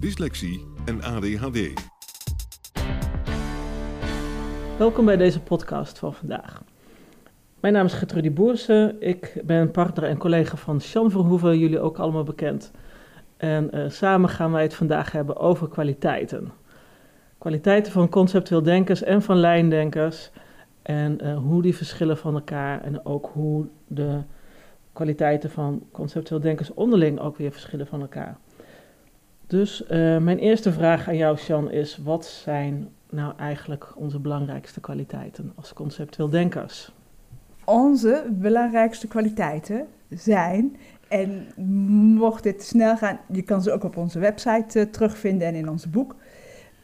dyslexie en ADHD. Welkom bij deze podcast van vandaag. Mijn naam is Gertrudie Boersen. Ik ben partner en collega van Jean Verhoeven, jullie ook allemaal bekend. En uh, samen gaan wij het vandaag hebben over kwaliteiten. Kwaliteiten van conceptueel denkers en van lijndenkers. En uh, hoe die verschillen van elkaar. En ook hoe de kwaliteiten van conceptueel denkers onderling ook weer verschillen van elkaar. Dus uh, mijn eerste vraag aan jou, Sean, is: wat zijn nou eigenlijk onze belangrijkste kwaliteiten als conceptueel denkers? Onze belangrijkste kwaliteiten zijn, en mocht dit snel gaan, je kan ze ook op onze website uh, terugvinden en in ons boek.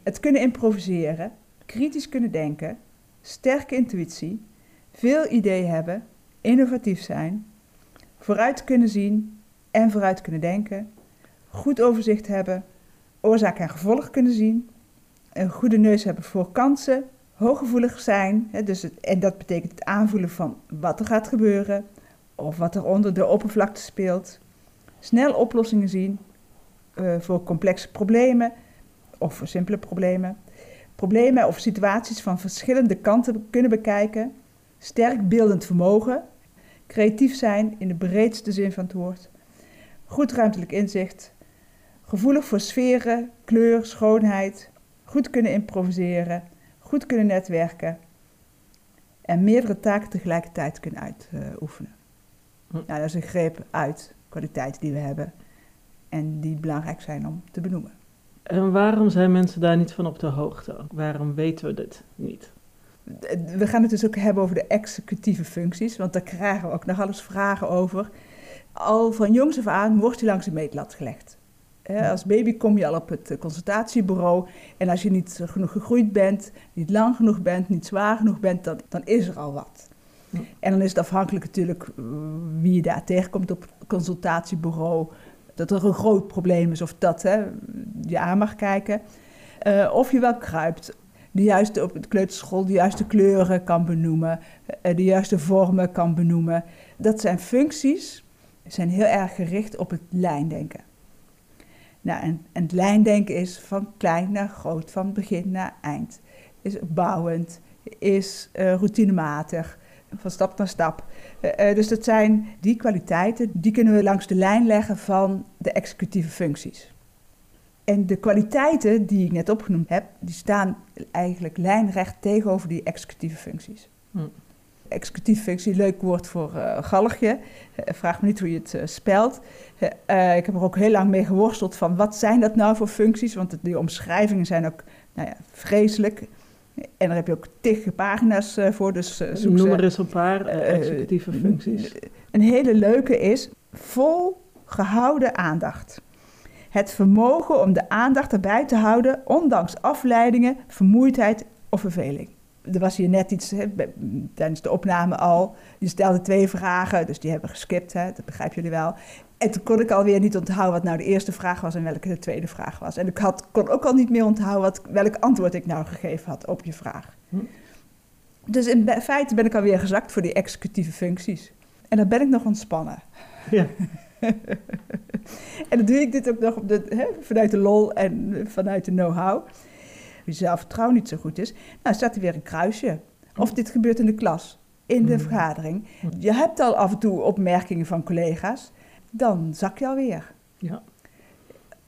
Het kunnen improviseren, kritisch kunnen denken, sterke intuïtie, veel ideeën hebben, innovatief zijn, vooruit kunnen zien en vooruit kunnen denken, goed overzicht hebben, oorzaak en gevolg kunnen zien, een goede neus hebben voor kansen, hooggevoelig zijn, hè, dus en dat betekent het aanvoelen van wat er gaat gebeuren of wat er onder de oppervlakte speelt, snel oplossingen zien uh, voor complexe problemen of voor simpele problemen, problemen of situaties van verschillende kanten kunnen bekijken, sterk beeldend vermogen, creatief zijn in de breedste zin van het woord, goed ruimtelijk inzicht, gevoelig voor sferen, kleur, schoonheid, goed kunnen improviseren, goed kunnen netwerken en meerdere taken tegelijkertijd kunnen uitoefenen. Hm. Nou, dat is een greep uit kwaliteiten die we hebben en die belangrijk zijn om te benoemen. En waarom zijn mensen daar niet van op de hoogte? Waarom weten we dit niet? We gaan het dus ook hebben over de executieve functies, want daar krijgen we ook nog alles vragen over. Al van jongs af aan wordt hij langs de meetlat gelegd. Als baby kom je al op het consultatiebureau en als je niet genoeg gegroeid bent, niet lang genoeg bent, niet zwaar genoeg bent, dan, dan is er al wat. En dan is het afhankelijk natuurlijk eh, wie je daar tegenkomt op het consultatiebureau, dat er een groot probleem is of dat hè, je aan mag kijken. Uh, of je wel kruipt, de juiste, op de kleuterschool de juiste kleuren kan benoemen, de juiste vormen kan benoemen. Dat zijn functies, zijn heel erg gericht op het lijndenken. Nou, en, het lijndenken is van klein naar groot, van begin naar eind. Is bouwend, is uh, routinematig, van stap naar stap. Uh, uh, dus dat zijn die kwaliteiten, die kunnen we langs de lijn leggen van de executieve functies. En de kwaliteiten die ik net opgenoemd heb, die staan eigenlijk lijnrecht tegenover die executieve functies. Hm executieve functie, leuk woord voor uh, galgje. Uh, vraag me niet hoe je het uh, spelt. ik heb er ook heel lang mee geworsteld van wat zijn dat nou voor functies? Want die omschrijvingen zijn ook nou ja, vreselijk. En daar heb je ook tig pagina's voor. Dus, zoek Noem er eens een paar executieve functies. Een hele leuke is vol gehouden aandacht. Het vermogen om de aandacht erbij te houden, ondanks afleidingen, vermoeidheid of verveling er was hier net iets hè, tijdens de opname al. Je stelde twee vragen, dus die hebben we geskipt, hè, dat begrijpen jullie wel. En toen kon ik alweer niet onthouden wat nou de eerste vraag was en welke de tweede vraag was. En ik had, kon ook al niet meer onthouden wat, welk antwoord ik nou gegeven had op je vraag. Hm. Dus in feite ben ik alweer gezakt voor die executieve functies. En dan ben ik nog ontspannen. Ja. en dan doe ik dit ook nog op de, hè, vanuit de lol en vanuit de know-how wie zelfvertrouwen niet zo goed is, nou staat er weer een kruisje. Of dit gebeurt in de klas, in de mm. vergadering. Je hebt al af en toe opmerkingen van collega's, dan zak je alweer. Ja.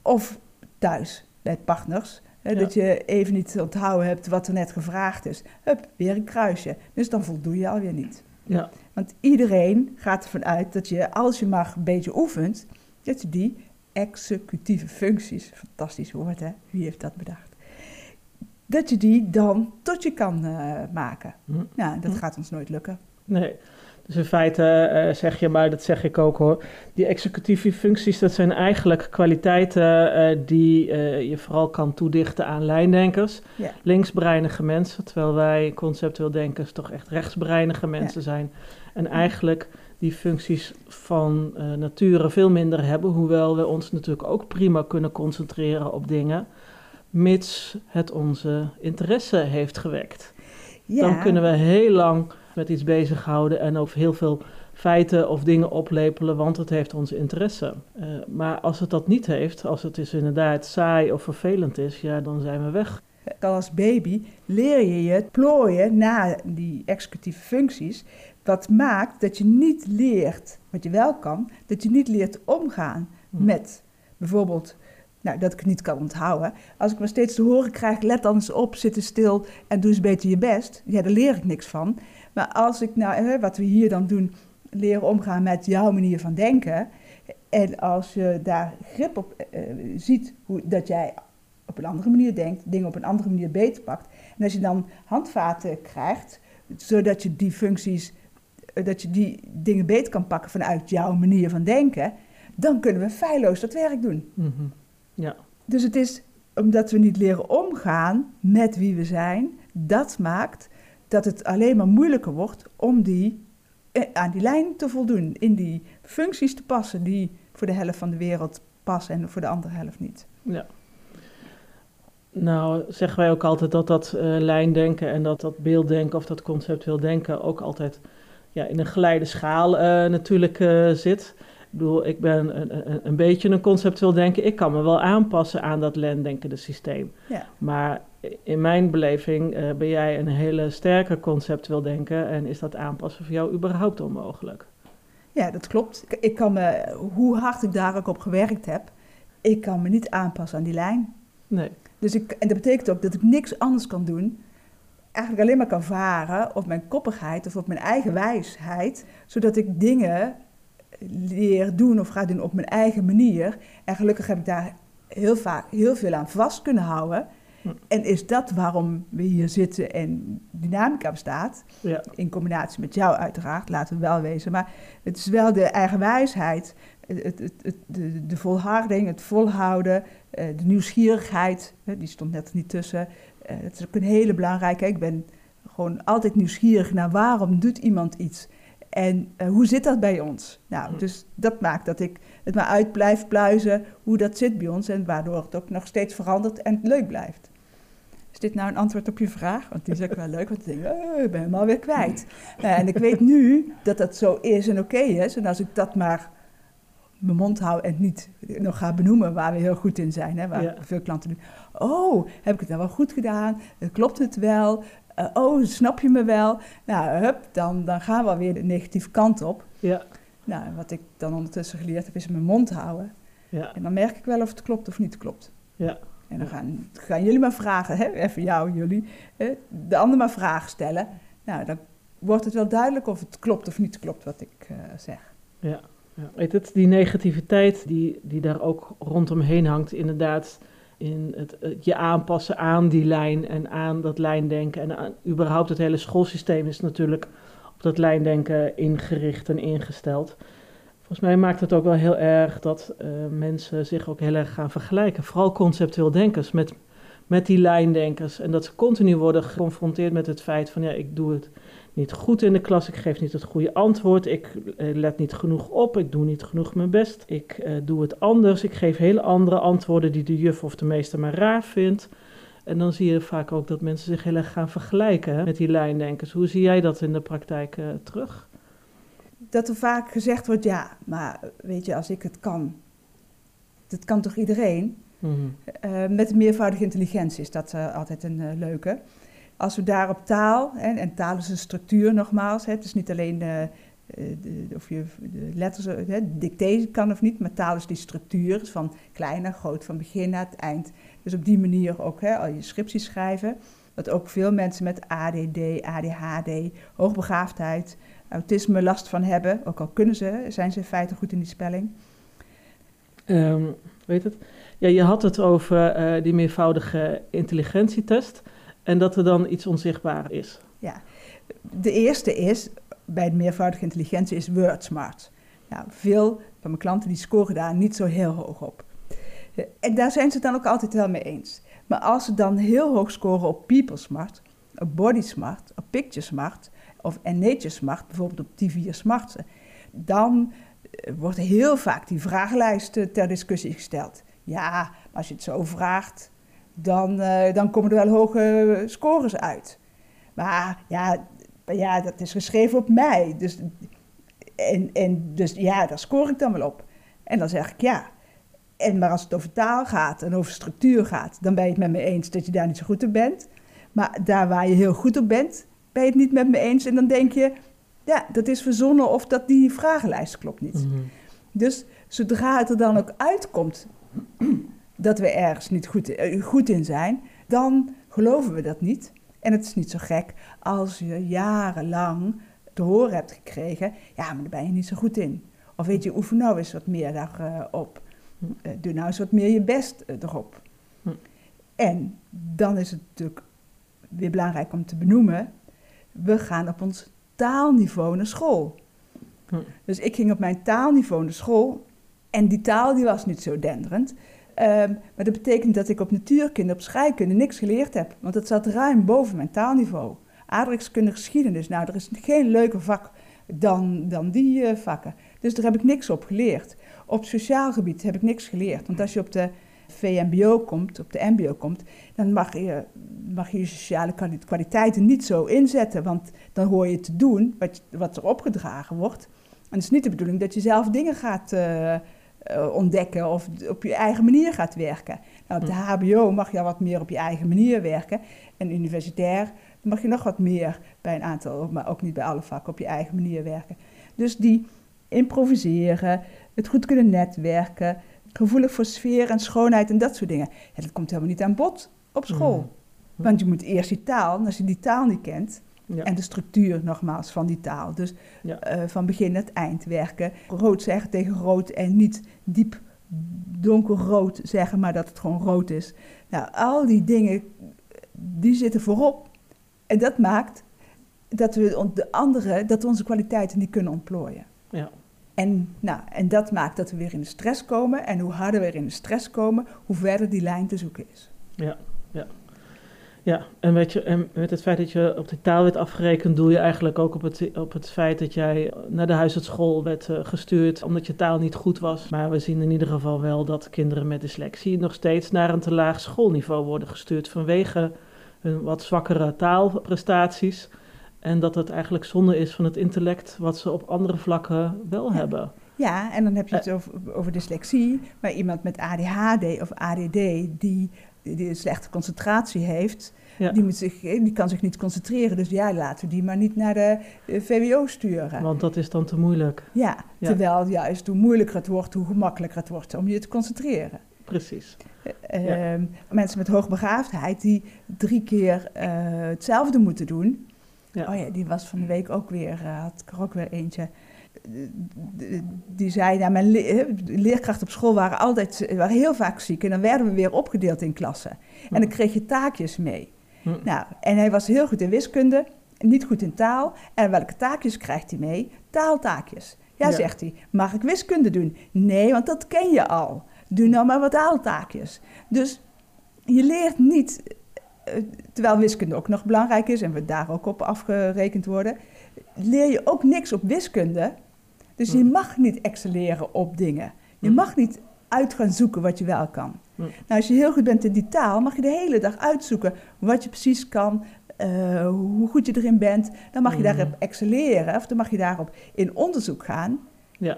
Of thuis, bij partners. Hè, Ja. Dat je even niet onthouden hebt wat er net gevraagd is. Hup, weer een kruisje. Dus dan voldoe je alweer niet. Ja, Want iedereen gaat ervan uit dat je, als je maar een beetje oefent, dat je die executieve functies, fantastisch woord hè, wie heeft dat bedacht? Dat je die dan tot je kan eh, maken. Hm. Nou, dat Hm. gaat ons nooit lukken. nee. Dus in feite eh, zeg je, maar dat zeg ik ook hoor, die executieve functies, dat zijn eigenlijk kwaliteiten eh, die je vooral kan toedichten aan lijndenkers, linksbreinige mensen, terwijl wij conceptueel denkers toch echt rechtsbreinige mensen zijn. En eigenlijk die functies van nature veel minder hebben, hoewel we ons natuurlijk ook prima kunnen concentreren op dingen, mits het onze interesse heeft gewekt. Ja, Dan kunnen we heel lang met iets bezighouden en ook heel veel feiten of dingen oplepelen, want het heeft onze interesse. Eh, maar als het dat niet heeft, als het dus inderdaad saai of vervelend is, ja, dan zijn we weg. al als baby leer je je plooien na die executieve functies. Wat maakt dat je niet leert, wat je wel kan, dat je niet leert omgaan Hm. met bijvoorbeeld, nou, dat ik het niet kan onthouden. Als ik maar steeds te horen krijg, let dan eens op, zit eens stil en doe eens beter je best. Ja, daar leer ik niks van. Maar als ik nou, wat we hier dan doen, leren omgaan met jouw manier van denken. En als je daar grip op eh, ziet, hoe, dat jij op een andere manier denkt, dingen op een andere manier beter pakt. En als je dan handvaten krijgt, zodat je die functies, eh, dat je die dingen beter kan pakken vanuit jouw manier van denken, dan kunnen we feilloos dat werk doen. Mhm. Ja, Dus het is omdat we niet leren omgaan met wie we zijn, dat maakt dat het alleen maar moeilijker wordt om die, eh, aan die lijn te voldoen, in die functies te passen die voor de helft van de wereld passen en voor de andere helft niet. ja. Nou, zeggen wij ook altijd dat dat eh, lijndenken en dat dat beelddenken of dat conceptueel denken ook altijd ja, in een geleide schaal eh, natuurlijk zit. Ik bedoel, ik ben een, een, een beetje een conceptueel denken. Ik kan me wel aanpassen aan dat lijndenkende systeem. Ja. Maar in mijn beleving eh, ben jij een hele sterke conceptueel denken en is dat aanpassen voor jou überhaupt onmogelijk. Ja, dat klopt. Ik, ik kan me, hoe hard ik daar ook op gewerkt heb, ik kan me niet aanpassen aan die lijn. Nee. Dus ik, en dat betekent ook dat ik niks anders kan doen. Eigenlijk alleen maar kan varen op mijn koppigheid of op mijn eigen wijsheid. Zodat ik dingen leer doen of ga doen op mijn eigen manier. En gelukkig heb ik daar heel vaak heel veel aan vast kunnen houden. Hm. En is dat waarom we hier zitten en dynamica bestaat. Ja, In combinatie met jou uiteraard, laten we wel wezen. Maar het is wel de eigen wijsheid, het, het, het, het- de, de volharding, het volhouden, eh, de nieuwsgierigheid. Die stond net niet tussen. Eh, Dat is ook een hele belangrijke. Ik ben gewoon altijd nieuwsgierig naar waarom doet iemand iets. En eh, hoe zit dat bij ons? Nou, Hm. dus dat maakt dat ik het maar uit blijf pluizen hoe dat zit bij ons. En waardoor het ook nog steeds verandert en leuk blijft. Is dit nou een antwoord op je vraag? Want die is ook wel leuk, want ik denk, oh, ik ben hem alweer kwijt. Nou, en ik weet nu dat dat zo is en oké is. En als ik dat maar mijn mond hou en niet nog ga benoemen waar we heel goed in zijn. Hè, waar Ja. veel klanten doen. Oh, heb ik het nou wel goed gedaan? Eh, Klopt het wel? Eh, oh, snap je me wel? Nou, hup, dan, dan gaan we alweer de negatieve kant op. ja, Nou, wat ik dan ondertussen geleerd heb, is mijn mond houden. ja, En dan merk ik wel of het klopt of niet klopt. ja. En dan gaan, gaan jullie maar vragen, hè? even jou, jullie, hè? de ander maar vragen stellen. Nou, dan wordt het wel duidelijk of het klopt of niet klopt wat ik eh, zeg. Ja, ja. Weet het, die negativiteit die, die daar ook rondomheen hangt, inderdaad, in het, het je aanpassen aan die lijn en aan dat lijndenken. En aan, überhaupt het hele schoolsysteem is natuurlijk op dat lijndenken ingericht en ingesteld. Volgens mij maakt het ook wel heel erg dat eh, mensen zich ook heel erg gaan vergelijken. Vooral conceptueel denkers met, met die lijndenkers. En dat ze continu worden geconfronteerd met het feit van ja, ik doe het niet goed in de klas, ik geef niet het goede antwoord, ik eh, let niet genoeg op, ik doe niet genoeg mijn best, ik eh, doe het anders, ik geef hele andere antwoorden die de juf of de meester maar raar vindt. En dan zie je vaak ook dat mensen zich heel erg gaan vergelijken hè, met die lijndenkers. Hoe zie jij dat in de praktijk eh, terug? Dat er vaak gezegd wordt, ja, maar weet je, als ik het kan, dat kan toch iedereen? Mhm. Met meervoudige intelligentie is dat altijd een leuke. Als we daar op taal, hè, en taal is een structuur nogmaals, hè, het is niet alleen eh, of je de letters, eh, hè, kan of niet, maar taal is die structuur van klein naar groot, van begin naar het eind. Dus op die manier ook hè, al je scripties schrijven. Dat ook veel mensen met ADD, ADHD, hoogbegaafdheid, autisme last van hebben. Ook al kunnen ze, zijn ze in feite goed in die spelling. Ehm, weet het? Ja, je had het over eh, die meervoudige intelligentietest en dat er dan iets onzichtbaar is. Ja, de eerste is, bij de meervoudige intelligentie, is WordSmart. Nou, veel van mijn klanten die scoren daar niet zo heel hoog op. En daar zijn ze het dan ook altijd wel mee eens. Maar als ze dan heel hoog scoren op People Smart, op Body Smart, op Picture Smart of en Smart, bijvoorbeeld op vier smarten, dan eh, wordt heel vaak die vragenlijst ter discussie gesteld. Ja, als je het zo vraagt, dan, uh, dan komen er wel hoge scores uit. Maar ja, ja, dat is geschreven op mij. Dus, en, en, dus ja, daar scoor ik dan wel op. En dan zeg ik ja. En, maar als het over taal gaat en over structuur gaat, dan ben je het met me eens dat je daar niet zo goed op bent. Maar daar waar je heel goed op bent, ben je het niet met me eens. En dan denk je, ja, dat is verzonnen of dat die vragenlijst klopt niet. Mhm. Dus zodra het er dan ook uitkomt dat we ergens niet goed, eh, goed in zijn, dan geloven we dat niet. En het is niet zo gek als je jarenlang te horen hebt gekregen, ja, maar daar ben je niet zo goed in. Of weet je, oefen nou eens wat meer daarop. Uh, doe nou eens wat meer je best eh, erop. Hm. En dan is het natuurlijk weer belangrijk om te benoemen, we gaan op ons taalniveau naar school. Hm. Dus ik ging op mijn taalniveau naar school en die taal die was niet zo denderend. Ehm, maar dat betekent dat ik op natuurkunde, op scheikunde niks geleerd heb. Want het zat ruim boven mijn taalniveau. Aardrijkskunde, geschiedenis, nou, er is geen leuker vak dan, dan die uh, vakken. Dus daar heb ik niks op geleerd. Op sociaal gebied heb ik niks geleerd. Want als je op de VMBO komt, op de MBO komt, dan mag je mag je, sociale kwaliteiten niet zo inzetten. Want dan hoor je te doen wat, wat er opgedragen wordt. En het is niet de bedoeling dat je zelf dingen gaat uh, ontdekken of op je eigen manier gaat werken. Nou, op de HBO mag je al wat meer op je eigen manier werken. En universitair mag je nog wat meer bij een aantal, maar ook niet bij alle vakken, op je eigen manier werken. Dus die improviseren, het goed kunnen netwerken, gevoelig voor sfeer en schoonheid en dat soort dingen. Ja, dat komt helemaal niet aan bod op school. Mm. Want je moet eerst die taal, en als je die taal niet kent, Ja. en de structuur nogmaals van die taal. Dus Ja. eh, van begin naar het eind werken. Rood zeggen tegen rood en niet diep donkerrood zeggen, maar dat het gewoon rood is. Nou, al die dingen, die zitten voorop. En dat maakt dat we de andere, dat we onze kwaliteiten niet kunnen ontplooien. Ja. En, nou, en dat maakt dat we weer in de stress komen. En hoe harder we weer in de stress komen, hoe verder die lijn te zoeken is. Ja, ja. Ja, en, weet je, en met het feit dat je op de taal werd afgerekend, doe je eigenlijk ook op het, op het feit dat jij naar de huisartschool werd eh, gestuurd omdat je taal niet goed was. Maar we zien in ieder geval wel dat kinderen met dyslexie nog steeds naar een te laag schoolniveau worden gestuurd vanwege hun wat zwakkere taalprestaties. En dat het eigenlijk zonde is van het intellect wat ze op andere vlakken wel Ja. hebben. Ja, en dan heb je het over, over dyslexie. Maar iemand met ADHD of ADD die, die een slechte concentratie heeft, Ja. die, moet zich, die kan zich niet concentreren. Dus ja, laten we die maar niet naar de eh, VWO sturen. Want dat is dan te moeilijk. Ja, Ja. terwijl juist hoe moeilijker het wordt, hoe gemakkelijker het wordt om je te concentreren. Precies. Ja. ehm, Mensen met hoogbegaafdheid die drie keer eh, hetzelfde moeten doen. Ja. Oh ja, die was van de week ook weer, had ik er ook weer eentje. Die- zei, nou, mijn le- leerkrachten op school waren altijd waren heel vaak ziek. En dan werden we weer opgedeeld in klassen. En dan kreeg je taakjes mee. Hm. Nou, en hij was heel goed in wiskunde, niet goed in taal. En welke taakjes krijgt hij mee? Taaltaakjes. Ja, Ja. zegt hij. Mag ik wiskunde doen? Nee, want dat ken je al. Doe nou maar wat taaltaakjes. Dus je leert niet, eh, terwijl wiskunde ook nog belangrijk is en we daar ook op afgerekend worden, leer je ook niks op wiskunde. Dus je Hm. mag niet excelleren op dingen. Je Hm. mag niet uit gaan zoeken wat je wel kan. Hm. Nou, als je heel goed bent in die taal, mag je de hele dag uitzoeken wat je precies kan, eh, hoe goed je erin bent. Dan mag je daarop excelleren of dan mag je daarop in onderzoek gaan. Ja.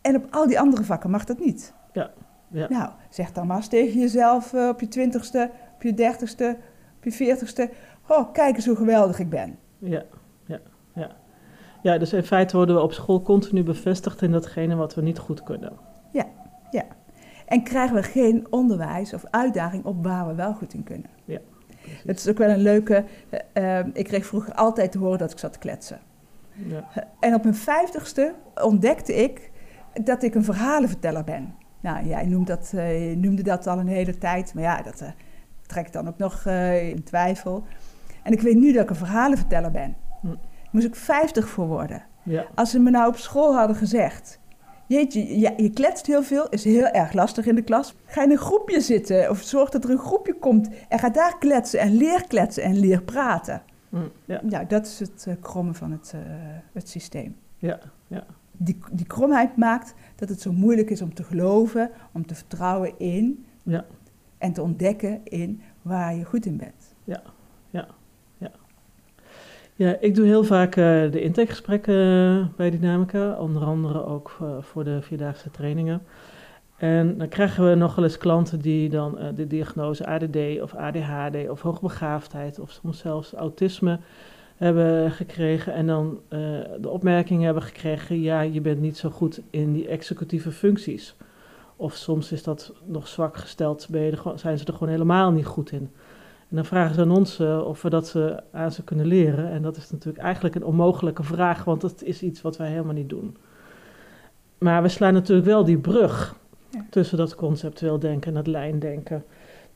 En op al die andere vakken mag dat niet. Ja, ja. Nou, zeg dan maar eens tegen jezelf eh, op je twintigste, op je dertigste, op je veertigste. Oh, kijk eens hoe geweldig ik ben. Ja, ja, ja. Ja, dus in feite worden we op school continu bevestigd in datgene wat we niet goed kunnen. En krijgen we geen onderwijs of uitdaging op waar we wel goed in kunnen. Precies. Het is ook wel een leuke. eh, eh, ik kreeg vroeger altijd te horen dat ik zat te kletsen. Ja. En op mijn vijftigste ontdekte ik dat ik een verhalenverteller ben. Nou, jij noemt dat, eh, noemde dat al een hele tijd, maar ja, dat eh, trek ik dan ook nog in twijfel. En ik weet nu dat ik een verhalenverteller ben. Moest ik 50 voor worden. Ja. Als ze me nou op school hadden gezegd... Jeetje, ja, je kletst heel veel, is heel erg lastig in de klas. Ga in een groepje zitten of zorg dat er een groepje komt... en ga daar kletsen en leer kletsen en leer praten. Hm, ja. Dat is het uh, krommen van het, uh, het systeem. Ja. Ja. Die, die kromheid maakt dat het zo moeilijk is om te geloven, om te vertrouwen in... Ja. en te ontdekken in waar je goed in bent. Ja, ja, ja. Ik doe heel vaak uh, de intakegesprekken uh, bij Dynamica, onder andere ook uh, voor de vierdaagse trainingen. En dan krijgen we nog wel eens klanten die dan de diagnose ADD of ADHD of hoogbegaafdheid of soms zelfs autisme hebben gekregen. En dan de opmerking hebben gekregen, ja, je bent niet zo goed in die executieve functies. Of soms is dat nog zwak gesteld, ben je er, zijn ze er gewoon helemaal niet goed in. En dan vragen ze aan ons uh, of we dat uh, aan ze kunnen leren. En dat is natuurlijk eigenlijk een onmogelijke vraag, want dat is iets wat wij helemaal niet doen. Maar we slaan natuurlijk wel die brug ja. tussen dat conceptueel denken en dat lijndenken.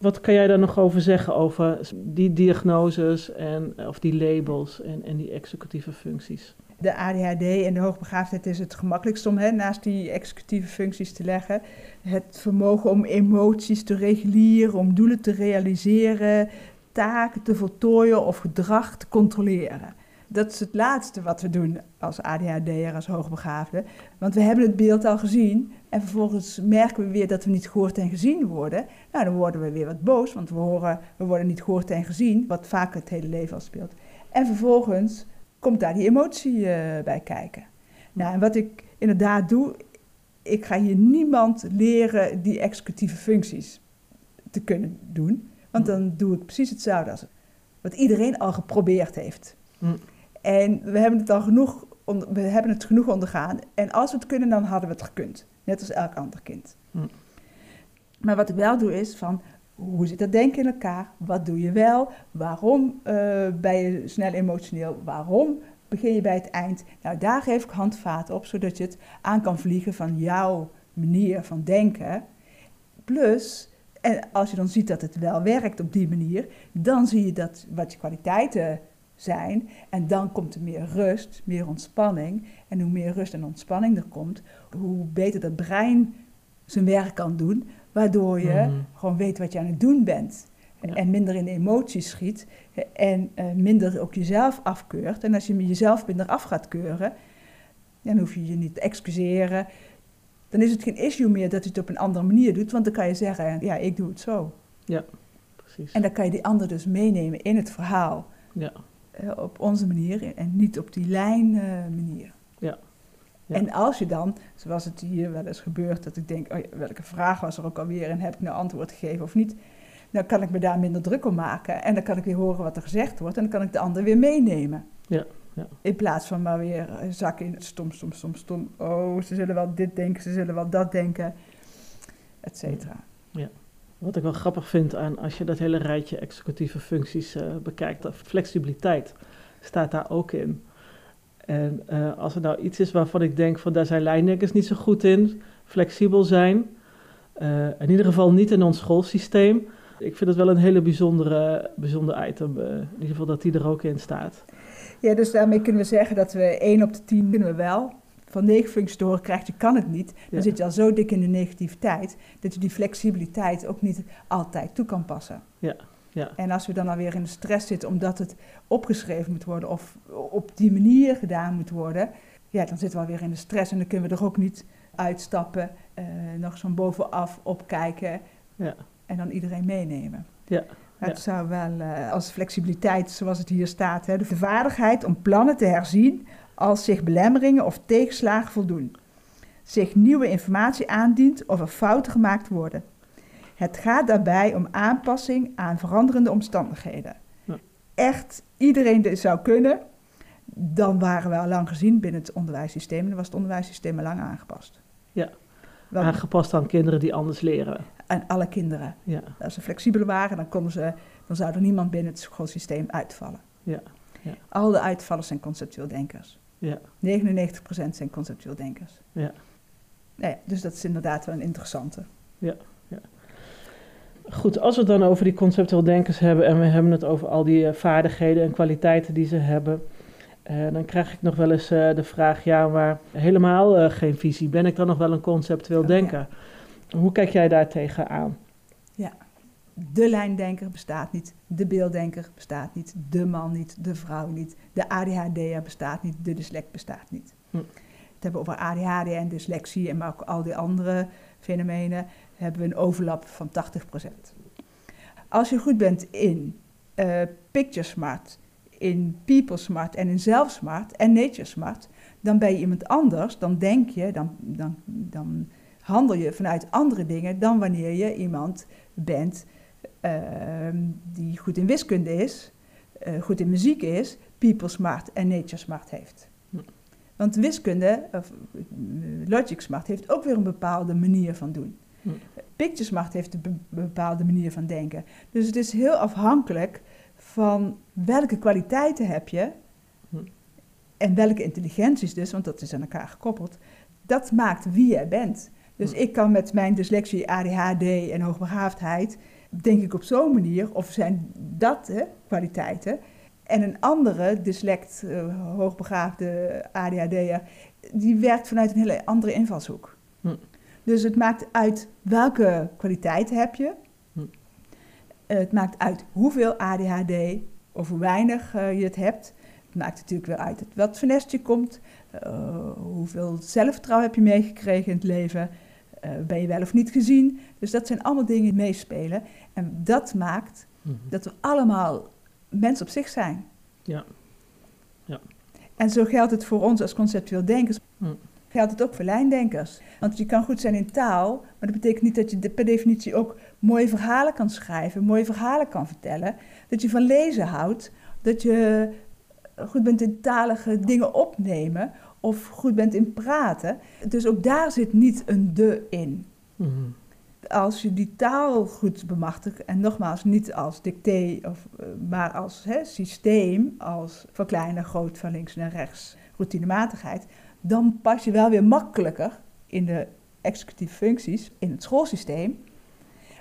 Wat kan jij daar nog over zeggen, over die diagnoses en, of die labels en, en die executieve functies? De ADHD en de hoogbegaafdheid is het gemakkelijkst om hè, naast die executieve functies te leggen. Het vermogen om emoties te reguleren, om doelen te realiseren, taken te voltooien of gedrag te controleren. Dat is het laatste wat we doen als ADHD'er, als hoogbegaafde. Want we hebben het beeld al gezien en vervolgens merken we weer dat we niet gehoord en gezien worden. Nou, dan worden we weer wat boos, want we, horen, we worden niet gehoord en gezien, wat vaak het hele leven al speelt. En vervolgens komt daar die emotie uh, bij kijken. Nou, en wat ik inderdaad doe, ik ga hier niemand leren die executieve functies te kunnen doen. Want dan doe ik precies hetzelfde als wat iedereen al geprobeerd heeft. Mm. En we hebben het al genoeg, we hebben het genoeg ondergaan. En als we het kunnen, dan hadden we het gekund. Net als elk ander kind. Mm. Maar wat ik wel doe is van, hoe zit dat denken in elkaar? Wat doe je wel? Waarom uh, ben je snel emotioneel? Waarom begin je bij het eind? Nou, daar geef ik handvaten op, zodat je het aan kan vliegen van jouw manier van denken. Plus, en als je dan ziet dat het wel werkt op die manier, dan zie je dat wat je kwaliteiten zijn. En dan komt er meer rust, meer ontspanning. En hoe meer rust en ontspanning er komt, hoe beter dat brein zijn werk kan doen. Waardoor je Mhm. gewoon weet wat je aan het doen bent. Ja. En minder in de emoties schiet. En eh, minder ook jezelf afkeurt. En als je jezelf minder af gaat keuren, dan hoef je je niet te excuseren. Dan is het geen issue meer dat je het op een andere manier doet. Want dan kan je zeggen, ja, ik doe het zo. Precies. En dan kan je die ander dus meenemen in het verhaal. ja. Eh, op onze manier en niet op die lijn eh, manier. Ja. Ja. En als je dan, zoals het hier wel eens gebeurt, dat ik denk, oh ja, welke vraag was er ook alweer en heb ik nou antwoord gegeven of niet, dan kan ik me daar minder druk om maken en dan kan ik weer horen wat er gezegd wordt en dan kan ik de ander weer meenemen. Ja, ja. In plaats van maar weer eh, zakken in het stom, stom, stom, stom. Oh, ze zullen wel dit denken, ze zullen wel dat denken, et cetera. Wat ik wel grappig vind aan als je dat hele rijtje executieve functies eh, bekijkt, flexibiliteit staat daar ook in. En eh, als er nou iets is waarvan ik denk van daar zijn lijndenkers niet zo goed in, flexibel zijn, eh, in ieder geval niet in ons schoolsysteem. Ik vind het wel een hele bijzondere, bijzonder item, in ieder geval dat die er ook in staat. Ja, dus daarmee kunnen we zeggen dat we 1 op de 10 kunnen we wel. Van 9 functies te horen krijgt, je kan het niet. Dan Ja. zit je al zo dik in de negativiteit dat je die flexibiliteit ook niet altijd toe kan passen. Ja, ja. En als we dan alweer in de stress zitten omdat het opgeschreven moet worden of op die manier gedaan moet worden, ja, dan zitten we alweer in de stress en dan kunnen we er ook niet uitstappen, eh, nog zo'n bovenaf opkijken Ja. en dan iedereen meenemen. Ja, Maar ja. Het zou wel eh, als flexibiliteit, zoals het hier staat, hè, de vaardigheid om plannen te herzien als zich belemmeringen of tegenslagen voldoen. Zich nieuwe informatie aandient of er fouten gemaakt worden. Het gaat daarbij om aanpassing aan veranderende omstandigheden. Ja. Echt iedereen dit zou kunnen. dan waren we al lang gezien binnen het onderwijssysteem. En dan was het onderwijssysteem al lang aangepast. Ja. Want Aangepast aan kinderen die anders leren. aan alle kinderen. Ja, Als ze flexibeler waren, dan, konden ze, dan zou er niemand binnen het schoolsysteem uitvallen. ja, ja. Al de uitvallers zijn conceptueel denkers. Ja, 99% zijn conceptueel denkers. ja. Nou ja, dus dat is inderdaad wel een interessante. Goed, als we het dan over die conceptueel denkers hebben en we hebben het over al die eh, vaardigheden en kwaliteiten die ze hebben, eh, dan krijg ik nog wel eens eh, de vraag, ja, maar helemaal geen visie. Ben ik dan nog wel een conceptueel Oh, ja. denker? Hoe kijk jij daar tegenaan? De lijndenker bestaat niet, de beelddenker bestaat niet, de man niet, de vrouw niet, de ADHD'er bestaat niet, de dyslect bestaat niet. Hm. Het hebben over ADHD en dyslexie en maar ook al die andere fenomenen hebben we een overlap van 80%. Als je goed bent in eh, Picture Smart, in People Smart en in Self Smart en Nature Smart, dan ben je iemand anders, dan denk je, dan, dan, dan handel je vanuit andere dingen dan wanneer je iemand bent die goed in wiskunde is, eh, goed in muziek is, People Smart en Nature Smart heeft. Hm. Want wiskunde, of eh, Logic Smart, heeft ook weer een bepaalde manier van doen. Hm. Picture Smart heeft een be- bepaalde manier van denken. Dus het is heel afhankelijk van welke kwaliteiten heb je Hm. en welke intelligenties dus, want dat is aan elkaar gekoppeld. Dat maakt wie jij bent. Dus Hm. ik kan met mijn dyslexie, ADHD en hoogbegaafdheid, denk ik op zo'n manier, of zijn dat hè, kwaliteiten. En een andere dyslect, eh, hoogbegaafde ADHD'er, die werkt vanuit een hele andere invalshoek. Hm. Dus het maakt uit welke kwaliteiten heb je. Hm. Eh, Het maakt uit hoeveel ADHD of hoe weinig eh, je het hebt. Het maakt natuurlijk weer uit uit wat voor nest je komt. hoeveel zelfvertrouwen heb je meegekregen in het leven. Eh, ben je wel of niet gezien. Dus dat zijn allemaal dingen die meespelen. En dat maakt Mhm. dat we allemaal mensen op zich zijn. Ja. Ja. En zo geldt het voor ons als conceptueel denkers. Hm. Geldt het ook voor lijndenkers. Want je kan goed zijn in taal, maar dat betekent niet dat je de- per definitie ook mooie verhalen kan schrijven, mooie verhalen kan vertellen. Dat je van lezen houdt, dat je goed bent in talige dingen opnemen of goed bent in praten. Dus ook daar zit niet een de in Mhm. als je die taal goed bemachtigt, en nogmaals niet als dicté, of, eh, maar als hè, systeem, als verkleinen, groot, van links naar rechts, routinematigheid, dan pas je wel weer makkelijker in de executieve functies in het schoolsysteem,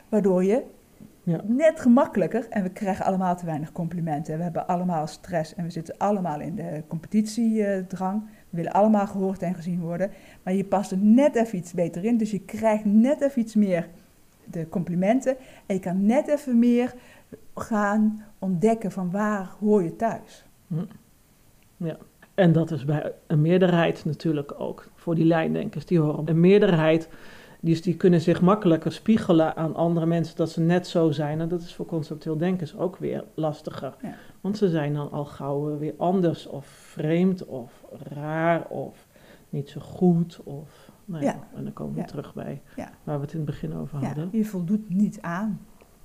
waardoor je Ja. net gemakkelijker, en we krijgen allemaal te weinig complimenten, we hebben allemaal stress en we zitten allemaal in de competitiedrang, we willen allemaal gehoord en gezien worden, maar je past er net even iets beter in. Dus je krijgt net even iets meer de complimenten. En je kan net even meer gaan ontdekken van waar hoor je thuis. En dat is bij een meerderheid natuurlijk ook. Voor die lijndenkers, die horen. Een meerderheid, die, die kunnen zich makkelijker spiegelen aan andere mensen dat ze net zo zijn. En dat is voor conceptueel denkers ook weer lastiger. Ja. Want ze zijn dan al gauw eh, weer anders of vreemd of raar of niet zo goed. Of, nou ja, Ja. En dan komen we Ja. terug bij waar we het in het begin over Ja, hadden. je voldoet niet aan,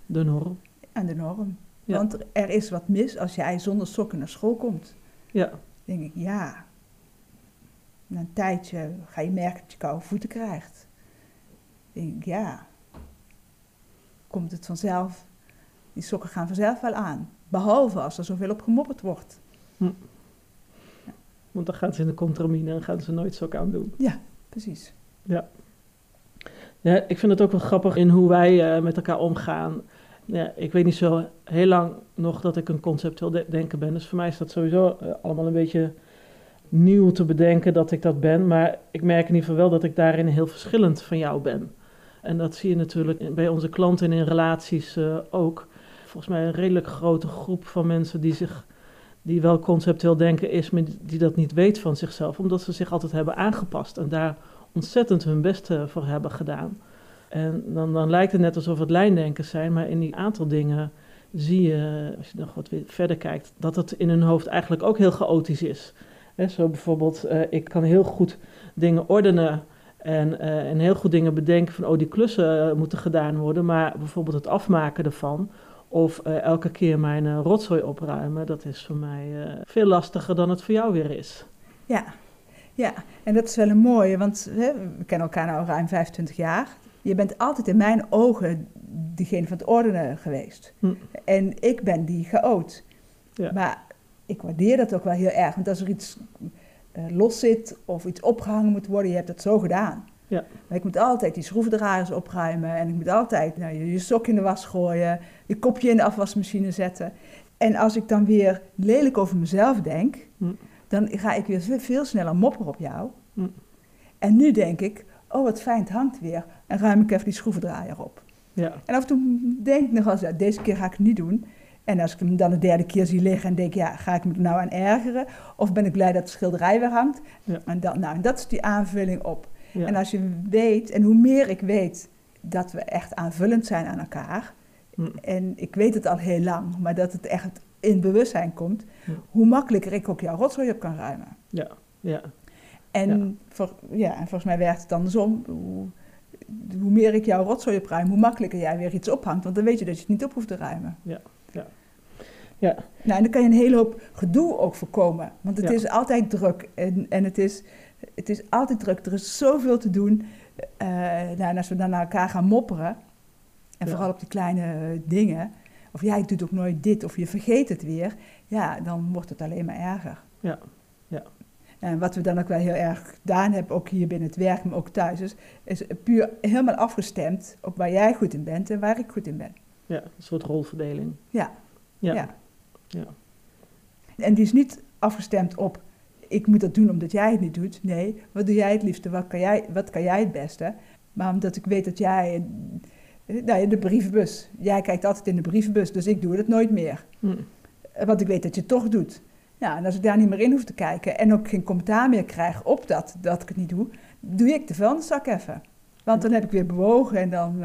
De norm. aan de norm. Want er is wat mis als jij zonder sokken naar school komt. Ja, Dan denk ik, ja. Na een tijdje ga je merken dat je koude voeten krijgt. Dan denk ik, ja. Komt het vanzelf, die sokken gaan vanzelf wel aan. Behalve als er zoveel op gemopperd wordt. want dan gaan ze in de contramine en gaan ze nooit zo aan doen. Precies. Ja, ik vind het ook wel grappig in hoe wij eh, met elkaar omgaan. Ja, ik weet niet zo heel lang nog dat ik een conceptueel de- denken ben. Dus voor mij is dat sowieso eh, allemaal een beetje nieuw te bedenken dat ik dat ben. Maar ik merk in ieder geval wel dat ik daarin heel verschillend van jou ben. En dat zie je natuurlijk bij onze klanten en in relaties eh, ook. Volgens mij een redelijk grote groep van mensen die zich die wel conceptueel denken is, maar die- dat niet weet van zichzelf, omdat ze zich altijd hebben aangepast en daar ontzettend hun best eh, voor hebben gedaan. En dan, dan lijkt het net alsof het lijndenkers zijn, maar in die aantal dingen zie je, als je nog wat verder kijkt, dat het in hun hoofd eigenlijk ook heel chaotisch is. Hè, zo bijvoorbeeld, eh, ik kan heel goed dingen ordenen en, eh, en heel goed dingen bedenken van, oh, die klussen moeten gedaan worden, maar bijvoorbeeld het afmaken ervan, Of eh, elke keer mijn uh, rotzooi opruimen, dat is voor mij uh, veel lastiger dan het voor jou weer is. Ja, ja. en dat is wel een mooie, want hè, we kennen elkaar nu ruim 25 jaar. Je bent altijd in mijn ogen diegene van het ordenen geweest. Hm. En ik ben die chaot. Ja. Maar ik waardeer dat ook wel heel erg, want als er iets los zit of iets opgehangen moet worden, je hebt het zo gedaan. Ja. Maar ik moet altijd die schroevendraaiers opruimen en ik moet altijd nou, je, je sok in de was gooien, je kopje in de afwasmachine zetten. En als ik dan weer lelijk over mezelf denk, hm. dan ga ik weer veel sneller mopperen op jou. Hm. En nu denk ik, oh wat fijn, het hangt weer. En ruim ik even die schroevendraaier op. Ja. En af en toe denk ik nog eens, ja, deze keer ga ik het niet doen. En als ik hem dan de derde keer zie liggen en denk, ja, ga ik me er nou aan ergeren? Of ben ik blij dat de schilderij weer hangt? Ja. En, dan, nou, en dat is die aanvulling op. En als je weet, en hoe meer ik weet dat we echt aanvullend zijn aan elkaar, hm. en ik weet het al heel lang, maar dat het echt in bewustzijn komt, hm. hoe makkelijker ik ook jouw rotzooi op kan ruimen. Ja, ja. En, ja. Voor, ja, en volgens mij werkt het andersom. Hoe, hoe meer ik jouw rotzooi opruim, hoe makkelijker jij weer iets ophangt, want dan weet je dat je het niet op hoeft te ruimen. Ja, ja. Ja. Nou, en dan kan je een hele hoop gedoe ook voorkomen. Want het is altijd druk en, en het is het is altijd druk, er is zoveel te doen. Uh, nou, en als we dan naar elkaar gaan mopperen, en vooral op die kleine dingen, of jij doet ook nooit dit, of je vergeet het weer, ja, dan wordt het alleen maar erger. Ja, ja. En wat we dan ook wel heel erg gedaan hebben, ook hier binnen het werk, maar ook thuis, is, is puur helemaal afgestemd op waar jij goed in bent en waar ik goed in ben. Ja, een soort rolverdeling. Ja. Ja. ja. ja. En die is niet afgestemd op ik moet dat doen omdat jij het niet doet. Nee, wat doe jij het liefste? Wat kan jij, wat kan jij het beste? Maar omdat ik weet dat jij... Nou, de brievenbus. Jij kijkt altijd in de brievenbus, dus ik doe het nooit meer. Hm. Want ik weet dat je het toch doet. Ja, en als ik daar niet meer in hoef te kijken en ook geen commentaar meer krijg op dat, dat ik het niet doe, doe ik de vuilniszak even. Want dan heb ik weer bewogen en dan, uh,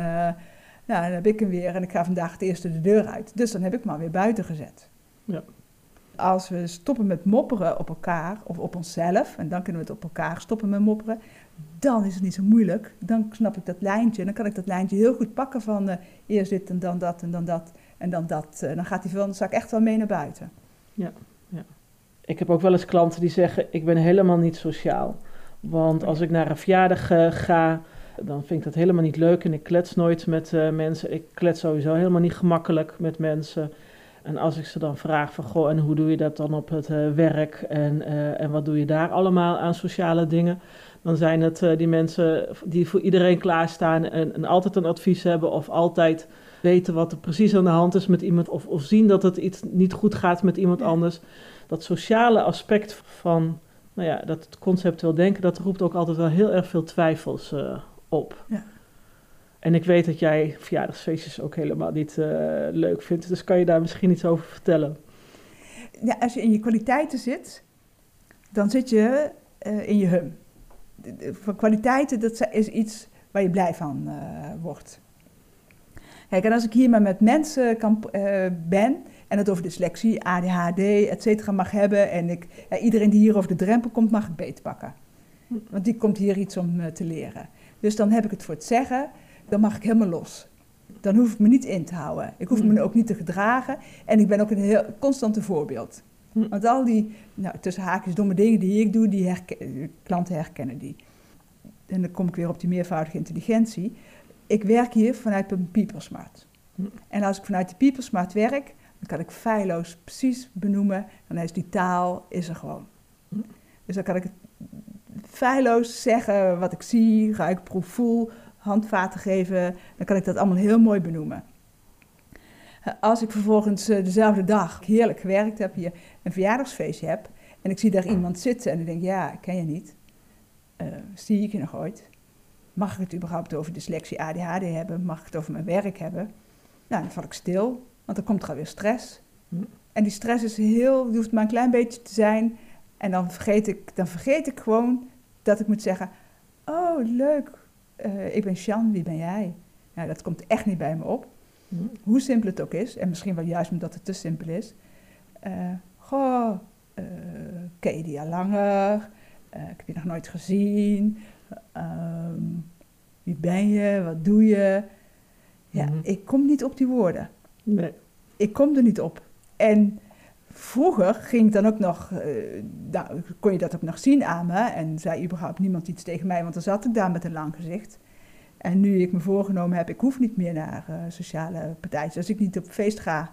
nou, dan heb ik hem weer en ik ga vandaag het eerste de deur uit. Dus dan heb ik hem maar weer buiten gezet. Ja als we stoppen met mopperen op elkaar of op onszelf, en dan kunnen we het op elkaar stoppen met mopperen, dan is het niet zo moeilijk. Dan snap ik dat lijntje. Dan kan ik dat lijntje heel goed pakken van uh, eerst dit en dan dat en dan dat en dan dat. Uh, dan gaat die vuilniszak echt wel mee naar buiten. Ja, ja. Ik heb ook wel eens klanten die zeggen, ik ben helemaal niet sociaal. Want als ik naar een verjaardag uh, ga, dan vind ik dat helemaal niet leuk en ik klets nooit met mensen. Ik klets sowieso helemaal niet gemakkelijk met mensen. En als ik ze dan vraag van, goh, en hoe doe je dat dan op het uh, werk en, uh, en wat doe je daar allemaal aan sociale dingen, dan zijn het uh, die mensen die voor iedereen klaarstaan en, en altijd een advies hebben of altijd weten wat er precies aan de hand is met iemand of, of zien dat het iets niet goed gaat met iemand anders. Dat sociale aspect van, nou ja, dat conceptueel denken, dat roept ook altijd wel heel erg veel twijfels op. Ja. En ik weet dat jij verjaardagsfeestjes ook helemaal niet uh, leuk vindt. Dus kan je daar misschien iets over vertellen? Ja, als je in je kwaliteiten zit, dan zit je uh, in je hum. Van kwaliteiten, dat is iets waar je blij van uh, wordt. Kijk, en als ik hier maar met mensen kan, ben en het over dyslexie, ADHD, et cetera mag hebben... en ik, iedereen die hier over de drempel komt, mag ik beetpakken. Hm. Want die komt hier iets om te leren. Dus dan heb ik het voor het zeggen dan mag ik helemaal los. Dan hoef ik me niet in te houden. Ik hoef me hmm. ook niet te gedragen. En ik ben ook een heel constante voorbeeld. Hmm. Want al die, nou, tussen haakjes, domme dingen die ik doe, die klanten herkennen die. En dan kom ik weer op die meervoudige intelligentie. Ik werk hier vanuit een PeopleSmart. Hmm. En als ik vanuit die PeopleSmart werk, dan kan ik feilloos precies benoemen. Dan is die taal is er gewoon. Dus dan kan ik feilloos zeggen wat ik zie, ruik, proef, voel, handvaten geven, dan kan ik dat allemaal heel mooi benoemen. Als ik vervolgens eh, dezelfde dag heerlijk gewerkt heb, hier een verjaardagsfeestje heb, en ik zie daar iemand zitten en ik denk, ja, ken je niet. Uh, zie ik je nog ooit? Mag ik het überhaupt over dyslexie, ADHD hebben? Mag ik het over mijn werk hebben? Nou, dan val ik stil, want dan komt er alweer stress. Hm. En die stress is heel, die hoeft maar een klein beetje te zijn. En dan vergeet ik, dan vergeet ik gewoon dat ik moet zeggen, oh leuk, uh, ik ben Sjan, wie ben jij? Nou, dat komt echt niet bij me op. Hm. Hoe simpel het ook is, en misschien wel juist omdat het te simpel is. Uh, goh, uh, ken je die al langer? ik heb je nog nooit gezien. Ehm, wie ben je? Wat doe je? Ja, hm. ik kom niet op die woorden. Nee. ik kom er niet op. En vroeger ging ik dan ook nog, nou, kon je dat ook nog zien aan me. En zei überhaupt niemand iets tegen mij, want dan zat ik daar met een lang gezicht. En nu ik me voorgenomen heb, ik hoef niet meer naar uh, sociale partijtjes. Als ik niet op feest ga,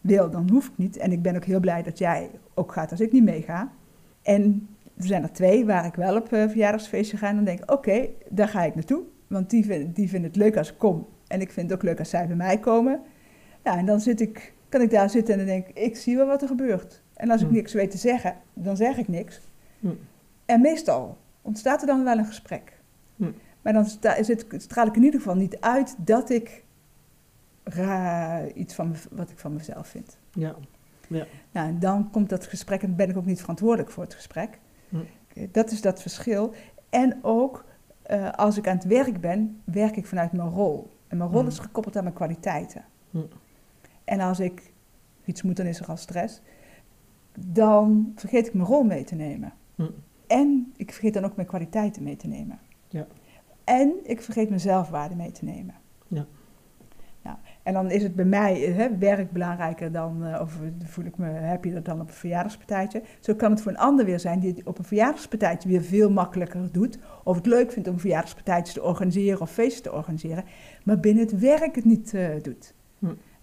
wil, dan hoef ik niet. En ik ben ook heel blij dat jij ook gaat als ik niet meega. En er zijn er twee waar ik wel op uh, verjaardagsfeestje ga. En dan denk ik, oké, daar ga ik naartoe. Want die, die vinden het leuk als ik kom. En ik vind het ook leuk als zij bij mij komen. Ja, en dan zit ik, kan ik daar zitten en dan denk ik, ik zie wel wat er gebeurt. En als ik Hm. niks weet te zeggen, dan zeg ik niks. Hm. En meestal ontstaat er dan wel een gesprek. Hm. Maar dan sta, zit, straal ik in ieder geval niet uit dat ik ra, iets van wat ik van mezelf vind. Ja. Nou, en dan komt dat gesprek en dan ben ik ook niet verantwoordelijk voor het gesprek. Eh, Dat is dat verschil. En ook eh, als ik aan het werk ben, werk ik vanuit mijn rol. En mijn rol is gekoppeld aan mijn kwaliteiten. En als ik iets moet, dan is er al stress. Dan vergeet ik mijn rol mee te nemen. Hm. En ik vergeet dan ook mijn kwaliteiten mee te nemen. Ja. En ik vergeet mijn zelfwaarde mee te nemen. Ja. Nou, en dan is het bij mij eh, hè, werk belangrijker dan, eh, of voel ik me happier dan op een verjaardagspartijtje. Zo kan het voor een ander weer zijn die het op een verjaardagspartijtje weer veel makkelijker doet. Of het leuk vindt om verjaardagspartijtjes te organiseren of feesten te organiseren. Maar binnen het werk het niet eh, doet.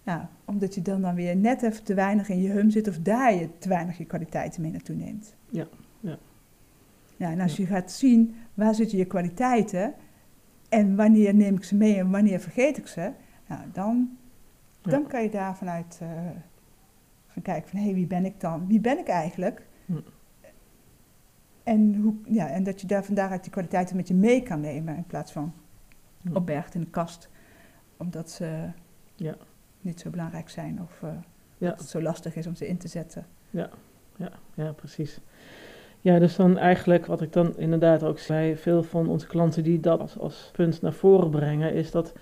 Nou, omdat je dan, dan weer net even te weinig in je hum zit of daar je te weinig je kwaliteiten mee naartoe neemt. Ja, ja. Ja, en als je gaat zien waar zitten je kwaliteiten en wanneer neem ik ze mee en wanneer vergeet ik ze, nou, dan, Ja. dan kan je daar vanuit eh, gaan kijken van hé, hey, wie ben ik dan? Wie ben ik eigenlijk? Hm. En, hoe, ja, en dat je daar van daaruit die kwaliteiten met je mee kan nemen in plaats van Hm. opbergt in de kast, omdat ze Ja. Niet zo belangrijk zijn of eh, Ja. dat het zo lastig is om ze in te zetten. Ja, ja, precies. Ja, dus dan eigenlijk, wat ik dan inderdaad ook bij veel van onze klanten die dat als, als punt naar voren brengen, is dat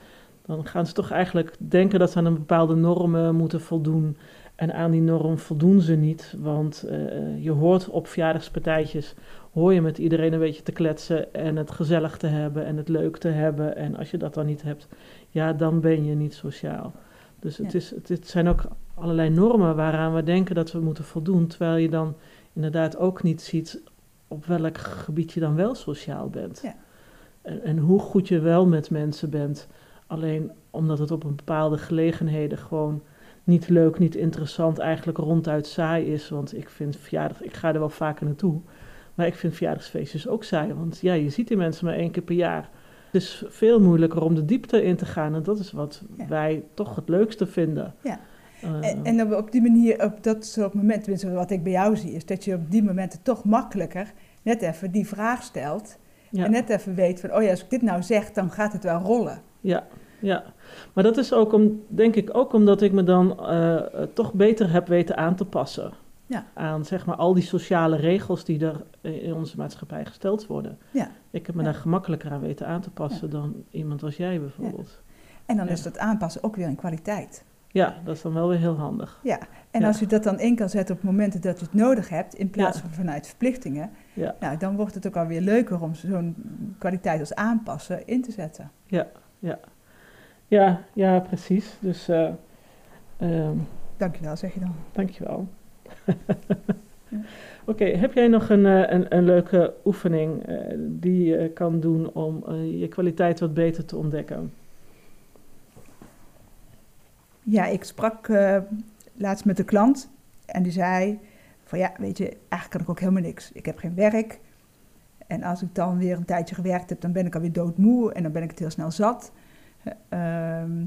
dan gaan ze toch eigenlijk denken dat ze aan een bepaalde normen moeten voldoen. En aan die norm voldoen ze niet, want eh, je hoort op verjaardagspartijtjes, hoor je met iedereen een beetje te kletsen en het gezellig te hebben en het leuk te hebben. En als je dat dan niet hebt, ja, dan ben je niet sociaal. Dus het, Ja. is, het, het zijn ook allerlei normen waaraan we denken dat we moeten voldoen, terwijl je dan inderdaad ook niet ziet op welk gebied je dan wel sociaal bent. Ja. En, en hoe goed je wel met mensen bent. Alleen omdat het op een bepaalde gelegenheden gewoon niet leuk, niet interessant, eigenlijk ronduit saai is. Want ik vind verjaardag, ik ga er wel vaker naartoe. Maar ik vind verjaardagsfeestjes ook saai. Want ja, je ziet die mensen maar één keer per jaar. Is veel moeilijker om de diepte in te gaan. En dat is wat Ja. wij toch het leukste vinden. Ja. Eh, En, en op, die manier, op dat soort momenten, wat ik bij jou zie, is dat je op die momenten toch makkelijker net even die vraag stelt. ja. En net even weet van, oh ja, als ik dit nou zeg, dan gaat het wel rollen. Ja, ja. Maar dat is ook om, denk ik ook omdat ik me dan eh, toch beter heb weten aan te passen. Ja. Aan zeg maar al die sociale regels die er in onze maatschappij gesteld worden. Ja. Ik heb me Ja. daar gemakkelijker aan weten aan te passen dan iemand als jij bijvoorbeeld. En dan Ja. is dat aanpassen ook weer een kwaliteit. Ja, dat is dan wel weer heel handig. Ja, en Ja. als je dat dan in kan zetten op momenten dat je het nodig hebt, in plaats Ja. van vanuit verplichtingen, Ja. nou, dan wordt het ook alweer leuker om zo'n kwaliteit als aanpassen in te zetten. Ja, ja, precies. Dus eh ehm, Dankjewel, zeg je dan. dankjewel. Oké, heb jij nog een, eh, een, een leuke oefening eh, die je kan doen om eh, je kwaliteit wat beter te ontdekken? Ja, ik sprak laatst met een klant en die zei van ja, weet je, eigenlijk kan ik ook helemaal niks. Ik heb geen werk en als ik dan weer een tijdje gewerkt heb, dan ben ik alweer doodmoe en dan ben ik het heel snel zat. Eh, ehm,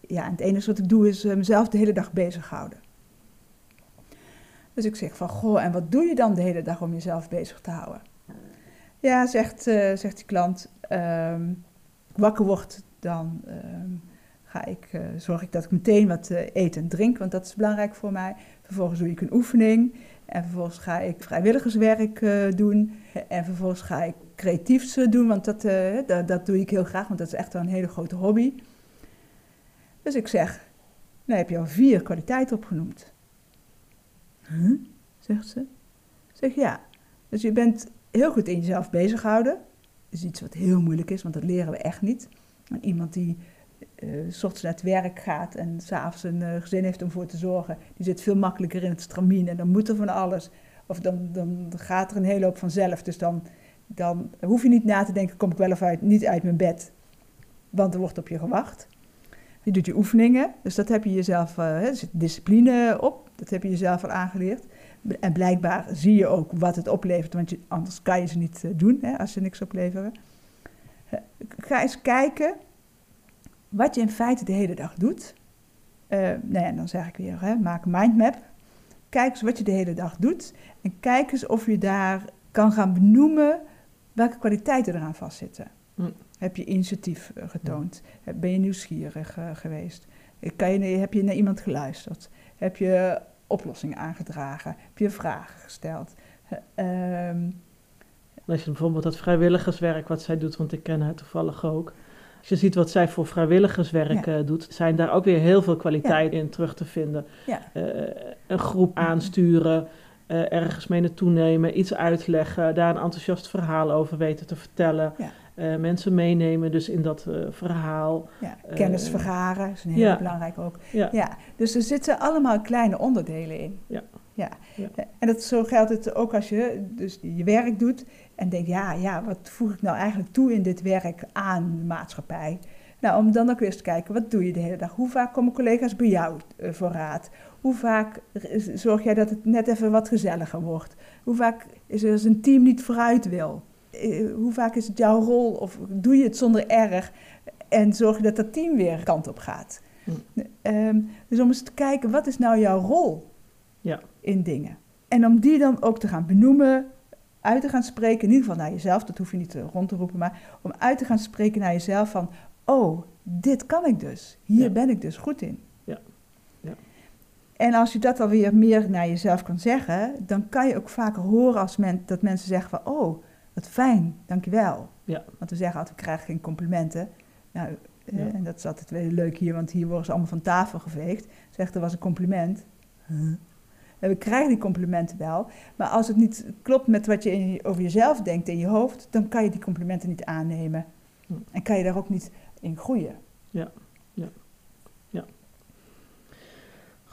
ja, het enige wat ik doe is mezelf de hele dag bezighouden. Dus ik zeg van, goh, en wat doe je dan de hele dag om jezelf bezig te houden? Ja, zegt, eh, zegt die klant, ehm, wakker word, dan ehm, ga ik, eh, zorg ik dat ik meteen wat eh, eet en drink, want dat is belangrijk voor mij. Vervolgens doe ik een oefening en vervolgens ga ik vrijwilligerswerk doen. En vervolgens ga ik creatiefs doen, want dat, dat, dat doe ik heel graag, want dat is echt wel een hele grote hobby. Dus ik zeg, nou heb je al vier kwaliteiten opgenoemd. Huh? Zegt ze. Zeg ja. Dus je bent heel goed in jezelf bezighouden. Dat is iets wat heel moeilijk is, want dat leren we echt niet. Iemand die ochtends naar het werk gaat en s'avonds een eh, gezin heeft om voor te zorgen, die zit veel makkelijker in het stramien en dan moet er van alles. Of dan, dan gaat er een hele hoop vanzelf. Dus dan, dan hoef je niet na te denken, kom ik wel of niet uit mijn bed. Want er wordt op je gewacht. Je doet je oefeningen, dus dat heb je jezelf, eh, er zit discipline op, dat heb je jezelf al aangeleerd. En blijkbaar zie je ook wat het oplevert, want je, anders kan je ze niet eh, doen hè, als ze niks opleveren. Eh, Ga eens kijken wat je in feite de hele dag doet. Eh nou ja, dan zeg ik weer, hè, maak een mindmap. Kijk eens wat je de hele dag doet. En kijk eens of je daar kan gaan benoemen welke kwaliteiten eraan vastzitten. Hm. Heb je initiatief getoond? Heb- Ben je nieuwsgierig geweest? Kan je, heb je naar iemand geluisterd? Heb je oplossingen aangedragen? Heb je vragen gesteld? Eh, ehm, Als je bijvoorbeeld dat vrijwilligerswerk wat zij doet, want ik ken haar toevallig ook. Als je ziet wat zij voor vrijwilligerswerk Ja. eh, doet, zijn daar ook weer heel veel kwaliteiten in terug te vinden. ja, Eh, een groep aansturen, eh, ergens mee naartoe nemen, iets uitleggen, daar een enthousiast verhaal over weten te vertellen. Eh, mensen meenemen dus in dat eh, verhaal. ja. Eh, kennis vergaren is een heel ja. belangrijk ook. Ja, Ja, dus er zitten allemaal kleine onderdelen in. Ja. ja. En dat, zo geldt het ook als je dus je werk doet en denkt, ja, ja, wat voeg ik nou eigenlijk toe in dit werk aan de maatschappij? Nou, om dan ook eens te kijken, wat doe je de hele dag? Hoe vaak komen collega's bij jou voor raad? Hoe vaak zorg jij dat het net even wat gezelliger wordt? Hoe vaak is er als een team niet vooruit wil? Eh, Hoe vaak is het jouw rol of doe je het zonder erg en zorg je dat dat team weer kant op gaat? Ehm, dus om eens te kijken, wat is nou jouw rol Ja. in dingen? En om die dan ook te gaan benoemen, uit te gaan spreken, in ieder geval naar jezelf, dat hoef je niet eh, rond te roepen, maar om uit te gaan spreken naar jezelf van, oh, dit kan ik dus. Hier Ja. ben ik dus goed in. Ja. Ja. En als je dat alweer meer naar jezelf kan zeggen, dan kan je ook vaker horen als men, dat mensen zeggen van, oh, wat fijn, dankjewel. Ja. Want we zeggen altijd, we krijgen geen complimenten. Nou, eh, Ja. en dat is altijd wel leuk hier, want hier worden ze allemaal van tafel geveegd. Zegt, er was een compliment. Huh? En we krijgen die complimenten wel, maar als het niet klopt met wat je over jezelf denkt in je hoofd, dan kan je die complimenten niet aannemen. Hm. En kan je daar ook niet in groeien.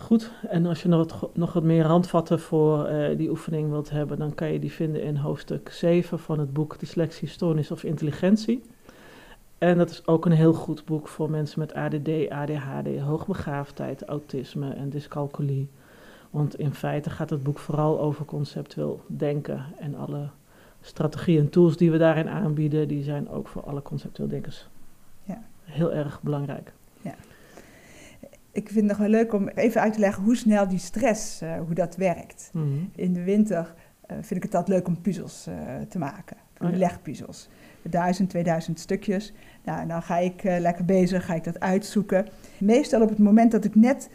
Goed, en als je nog wat, nog wat meer handvatten voor eh, die oefening wilt hebben, dan kan je die vinden in hoofdstuk 7 van het boek Dyslexie, Stoornis of Intelligentie. En dat is ook een heel goed boek voor mensen met ADD, ADHD, hoogbegaafdheid, autisme en dyscalculie. Want in feite gaat het boek vooral over conceptueel denken en alle strategieën en tools die we daarin aanbieden, die zijn ook voor alle conceptueel denkers Ja. heel erg belangrijk. Ik vind het nog wel leuk om even uit te leggen hoe snel die stress, eh, hoe dat werkt. Mhm. In de winter eh, vind ik het altijd leuk om puzzels eh, te maken. Oh ja. Legpuzzels. 1000, 2000 stukjes. Nou, dan ga ik lekker bezig, ga ik dat uitzoeken. Meestal op het moment dat ik net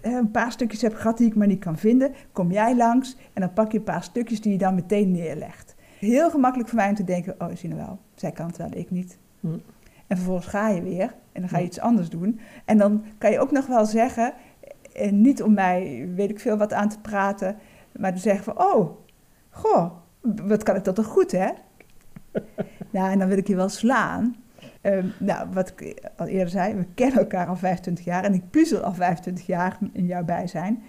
een paar stukjes heb gehad die ik maar niet kan vinden, kom jij langs en dan pak je een paar stukjes die je dan meteen neerlegt. Heel gemakkelijk voor mij om te denken, oh, zie je nou wel, zij kan het wel, ik niet. Hm. En vervolgens ga je weer en dan ga je iets anders doen. En dan kan je ook nog wel zeggen, en niet om mij weet ik veel wat aan te praten, maar te zeggen van, oh, goh, wat kan ik dat toch goed, hè? nou, en dan wil ik je wel slaan. Ehm, nou, wat ik al eerder zei, we kennen elkaar al 25 jaar en ik puzzel al 25 jaar in jouw bijzijn.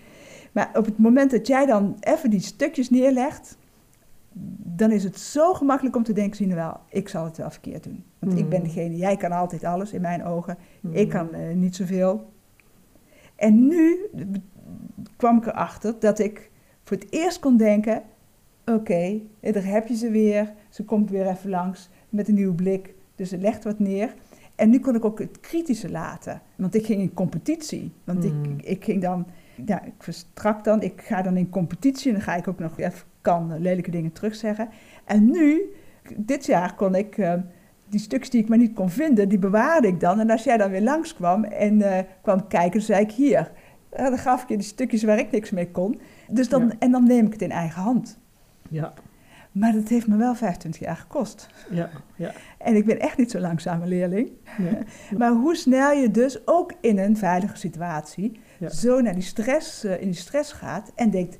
Maar op het moment dat jij dan even die stukjes neerlegt, dan is het zo gemakkelijk om te denken, zie je wel, ik zal het wel verkeerd doen. Want ik ben Mm. degene, jij kan altijd alles in mijn ogen. Ik kan eh, niet zoveel. En nu kwam ik erachter dat ik voor het eerst kon denken: oké, eh, daar heb je ze weer. Ze komt weer even langs met een nieuwe blik. Dus ze legt wat neer. En nu kon ik ook het kritische laten. Want ik ging in competitie. Want Mm. ik, ik ging dan, ja, ik verstrak dan, ik ga dan in competitie. En dan ga ik ook nog even kan lelijke dingen terugzeggen. En nu, dit jaar kon ik. eh, die stukjes die ik maar niet kon vinden, die bewaarde ik dan. En als jij dan weer langskwam en eh, kwam kijken, zei ik hier. Dan gaf ik je die stukjes waar ik niks mee kon. Dus dan, Ja. En dan neem ik het in eigen hand. Ja, Maar dat heeft me wel 25 jaar gekost. ja, ja. En ik ben echt niet zo'n langzame leerling. ja. Maar hoe snel je dus ook in een veilige situatie Ja. zo naar die stress, eh, in die stress gaat en denkt,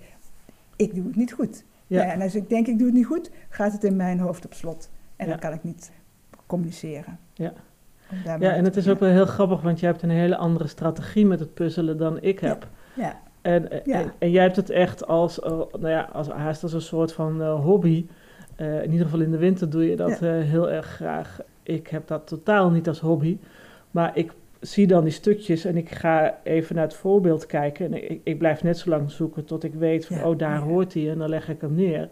ik doe het niet goed. Ja. En als ik denk, ik doe het niet goed, gaat het in mijn hoofd op slot. En dan kan ik niet communiceren. Ja. Ja, en het is ook wel heel grappig, want jij hebt een hele andere strategie met het puzzelen dan ik heb. Ja, En, eh, Ja. en, en jij hebt het echt als, eh, nou ja, als, haast als een soort van eh, hobby. In ieder geval in de winter doe je dat heel erg graag. Ik heb dat totaal niet als hobby. Maar ik zie dan die stukjes en ik ga even naar het voorbeeld kijken. En ik, ik blijf net zo lang zoeken tot ik weet van, oh, daar hoort hij en dan leg ik hem neer.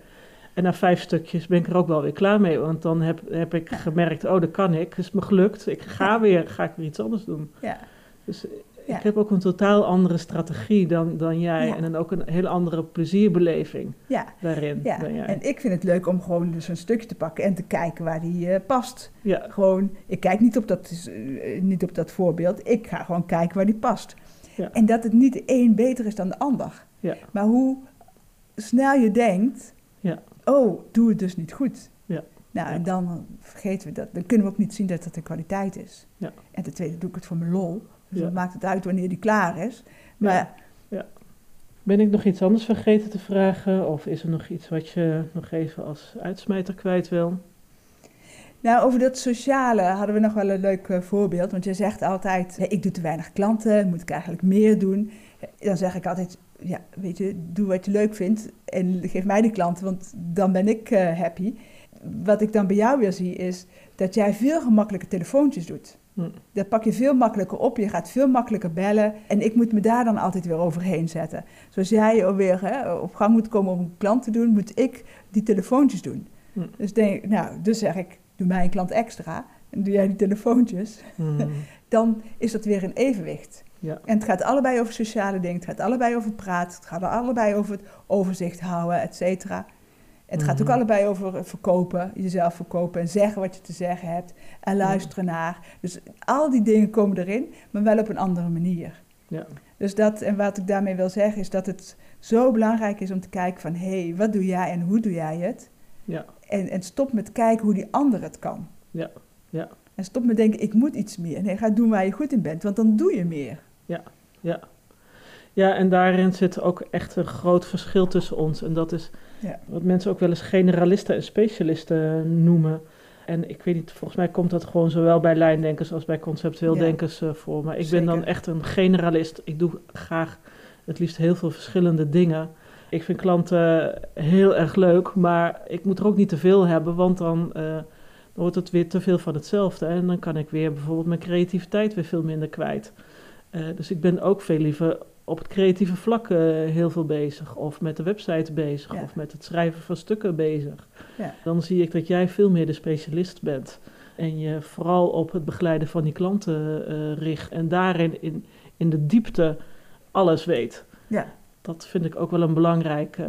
En na vijf stukjes ben ik er ook wel weer klaar mee. Want dan heb, heb ik gemerkt, oh, dat kan ik. is me gelukt. Ik ga weer, ga ik weer iets anders doen. ja, Dus Ja. ik heb ook een totaal andere strategie dan, dan jij. Ja. En dan ook een hele andere plezierbeleving ja. daarin Ja, dan jij. en ik vind het leuk om gewoon dus een stukje te pakken en te kijken waar die eh, past. ja, Gewoon, ik kijk niet op, dat, eh, niet op dat voorbeeld, ik ga gewoon kijken waar die past. Ja. En dat het niet de een beter is dan de ander. Ja. Maar hoe snel je denkt, Ja. Oh, doe het dus niet goed. Ja. Nou, Ja. en dan vergeten we dat. Dan kunnen we ook niet zien dat dat een kwaliteit is. Ja. En ten tweede doe ik het voor mijn lol. Dus Ja. dan maakt het uit wanneer die klaar is. Maar Ben ik nog iets anders vergeten te vragen? Of is er nog iets wat je nog even als uitsmijter kwijt wil? Nou, over dat sociale hadden we nog wel een leuk eh, voorbeeld. Want je zegt altijd, "Nee, ik doe te weinig klanten, moet ik eigenlijk meer doen? Dan zeg ik altijd, ja, weet je, doe wat je leuk vindt en geef mij die klanten, want dan ben ik eh, happy. Wat ik dan bij jou weer zie is dat jij veel gemakkelijker telefoontjes doet. Hm. Dat pak je veel makkelijker op, je gaat veel makkelijker bellen. En ik moet me daar dan altijd weer overheen zetten. Zoals jij alweer hè, op gang moet komen om een klant te doen, moet ik die telefoontjes doen. Hm. Dus, denk, nou, dus zeg ik, doe mij een klant extra en doe jij die telefoontjes. Hmm, Dan is dat weer een evenwicht. Ja. En het gaat allebei over sociale dingen, het gaat allebei over praten, het gaat allebei over het overzicht houden, et cetera. Het gaat ook Mhm. allebei over verkopen, jezelf verkopen en zeggen wat je te zeggen hebt en luisteren naar. Dus al die dingen komen erin, maar wel op een andere manier. Ja. Dus dat, en wat ik daarmee wil zeggen, is dat het zo belangrijk is om te kijken van, hé, hey, wat doe jij en hoe doe jij het? Ja. En, en stop met kijken hoe die ander het kan. Ja. Ja. En stop met denken, ik moet iets meer. Nee, ga doen waar je goed in bent, want dan doe je meer. Ja. Ja, en daarin zit ook echt een groot verschil tussen ons. En dat is Ja. wat mensen ook wel eens generalisten en specialisten noemen. En ik weet niet, volgens mij komt dat gewoon zowel bij lijndenkers als bij conceptueel Ja. denkers eh, voor. Maar ik ben dan echt een generalist. Ik doe graag het liefst heel veel verschillende dingen. Ik vind klanten heel erg leuk, maar ik moet er ook niet te veel hebben, want dan, eh, dan wordt het weer te veel van hetzelfde. En dan kan ik weer bijvoorbeeld mijn creativiteit weer veel minder kwijt. Eh, dus ik ben ook veel liever op het creatieve vlak eh, heel veel bezig. Of met de website bezig. Ja. Of met het schrijven van stukken bezig. Ja. Dan zie ik dat jij veel meer de specialist bent. En je vooral op het begeleiden van die klanten eh, richt. En daarin in, in de diepte alles weet. Ja. Dat vind ik ook wel een belangrijke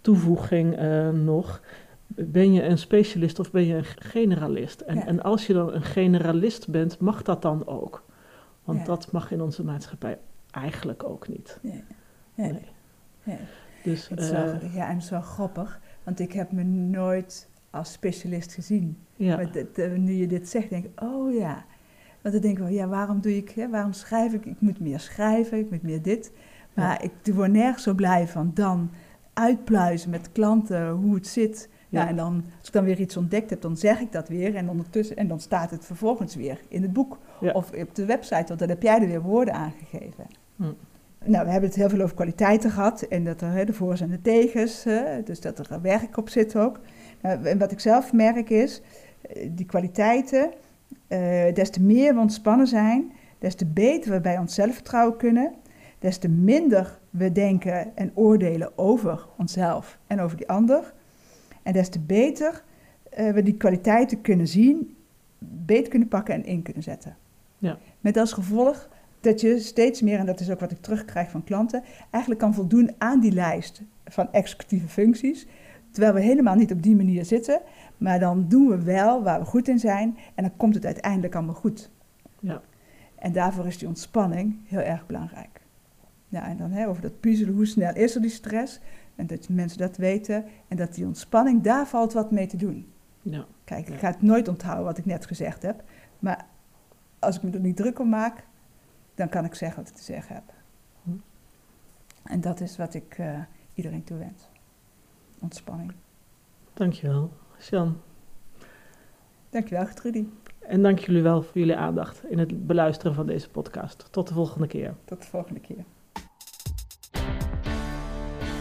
toevoeging nog. Ben je een specialist of ben je een generalist? En, Ja. en als je dan een generalist bent, mag dat dan ook? Want Ja. dat mag in onze maatschappij eigenlijk ook niet. Nee. Nee. Nee. Nee. Dus Het is eh, ja, en het is wel grappig, want ik heb me nooit als specialist gezien. ja, Maar dit, eh, nu je dit zegt, denk ik, oh ja. Want dan denk ik wel, ja, waarom doe ik, hè, waarom schrijf ik? Ik moet meer schrijven, ik moet meer dit. Maar ik word nergens zo blij van dan uitpluizen met klanten hoe het zit. Ja. Ja. en dan, als ik dan weer iets ontdekt heb, dan zeg ik dat weer. En ondertussen, en dan staat het vervolgens weer in het boek Ja. of op de website, want dan heb jij er weer woorden aan gegeven. Hm. Nou, we hebben het heel veel over kwaliteiten gehad en dat er hè, de voor's en de tegens, hè, dus dat er werk op zit ook. Nou, en wat ik zelf merk is, eh, die kwaliteiten, eh, des te meer we ontspannen zijn, des te beter we bij ons zelfvertrouwen kunnen, des te minder we denken en oordelen over onszelf en over die ander. En des te beter eh, we die kwaliteiten kunnen zien, beter kunnen pakken en in kunnen zetten. Ja. Met als gevolg dat je steeds meer, en dat is ook wat ik terugkrijg van klanten, eigenlijk kan voldoen aan die lijst van executieve functies. Terwijl we helemaal niet op die manier zitten, maar dan doen we wel waar we goed in zijn en dan komt het uiteindelijk allemaal goed. Ja. En daarvoor is die ontspanning heel erg belangrijk. Ja, en dan hè, over dat puzzelen, hoe snel is er die stress? En dat mensen dat weten en dat die ontspanning, daar valt wat mee te doen. ja, Kijk, ik ga het nooit onthouden wat ik net gezegd heb, maar als ik me er niet druk om maak, dan kan ik zeggen wat ik te zeggen heb. Hm. En dat is wat ik eh, iedereen toewens. Ontspanning. dankjewel. Sjan, Dankjewel, Trudy. En dank jullie wel voor jullie aandacht in het beluisteren van deze podcast. Tot de volgende keer. Tot de volgende keer.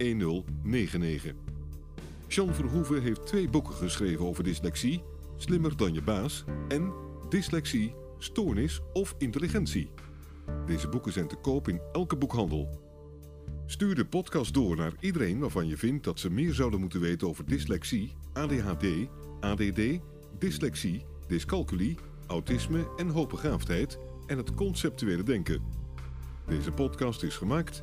1099. Jean Verhoeven heeft twee boeken geschreven over dyslexie: Slimmer dan je baas en Dyslexie, Stoornis of Intelligentie. Deze boeken zijn te koop in elke boekhandel. Stuur de podcast door naar iedereen waarvan je vindt dat ze meer zouden moeten weten over dyslexie, ADHD, ADD, dyslexie, dyscalculie, autisme en hoogbegaafdheid en het conceptuele denken. Deze podcast is gemaakt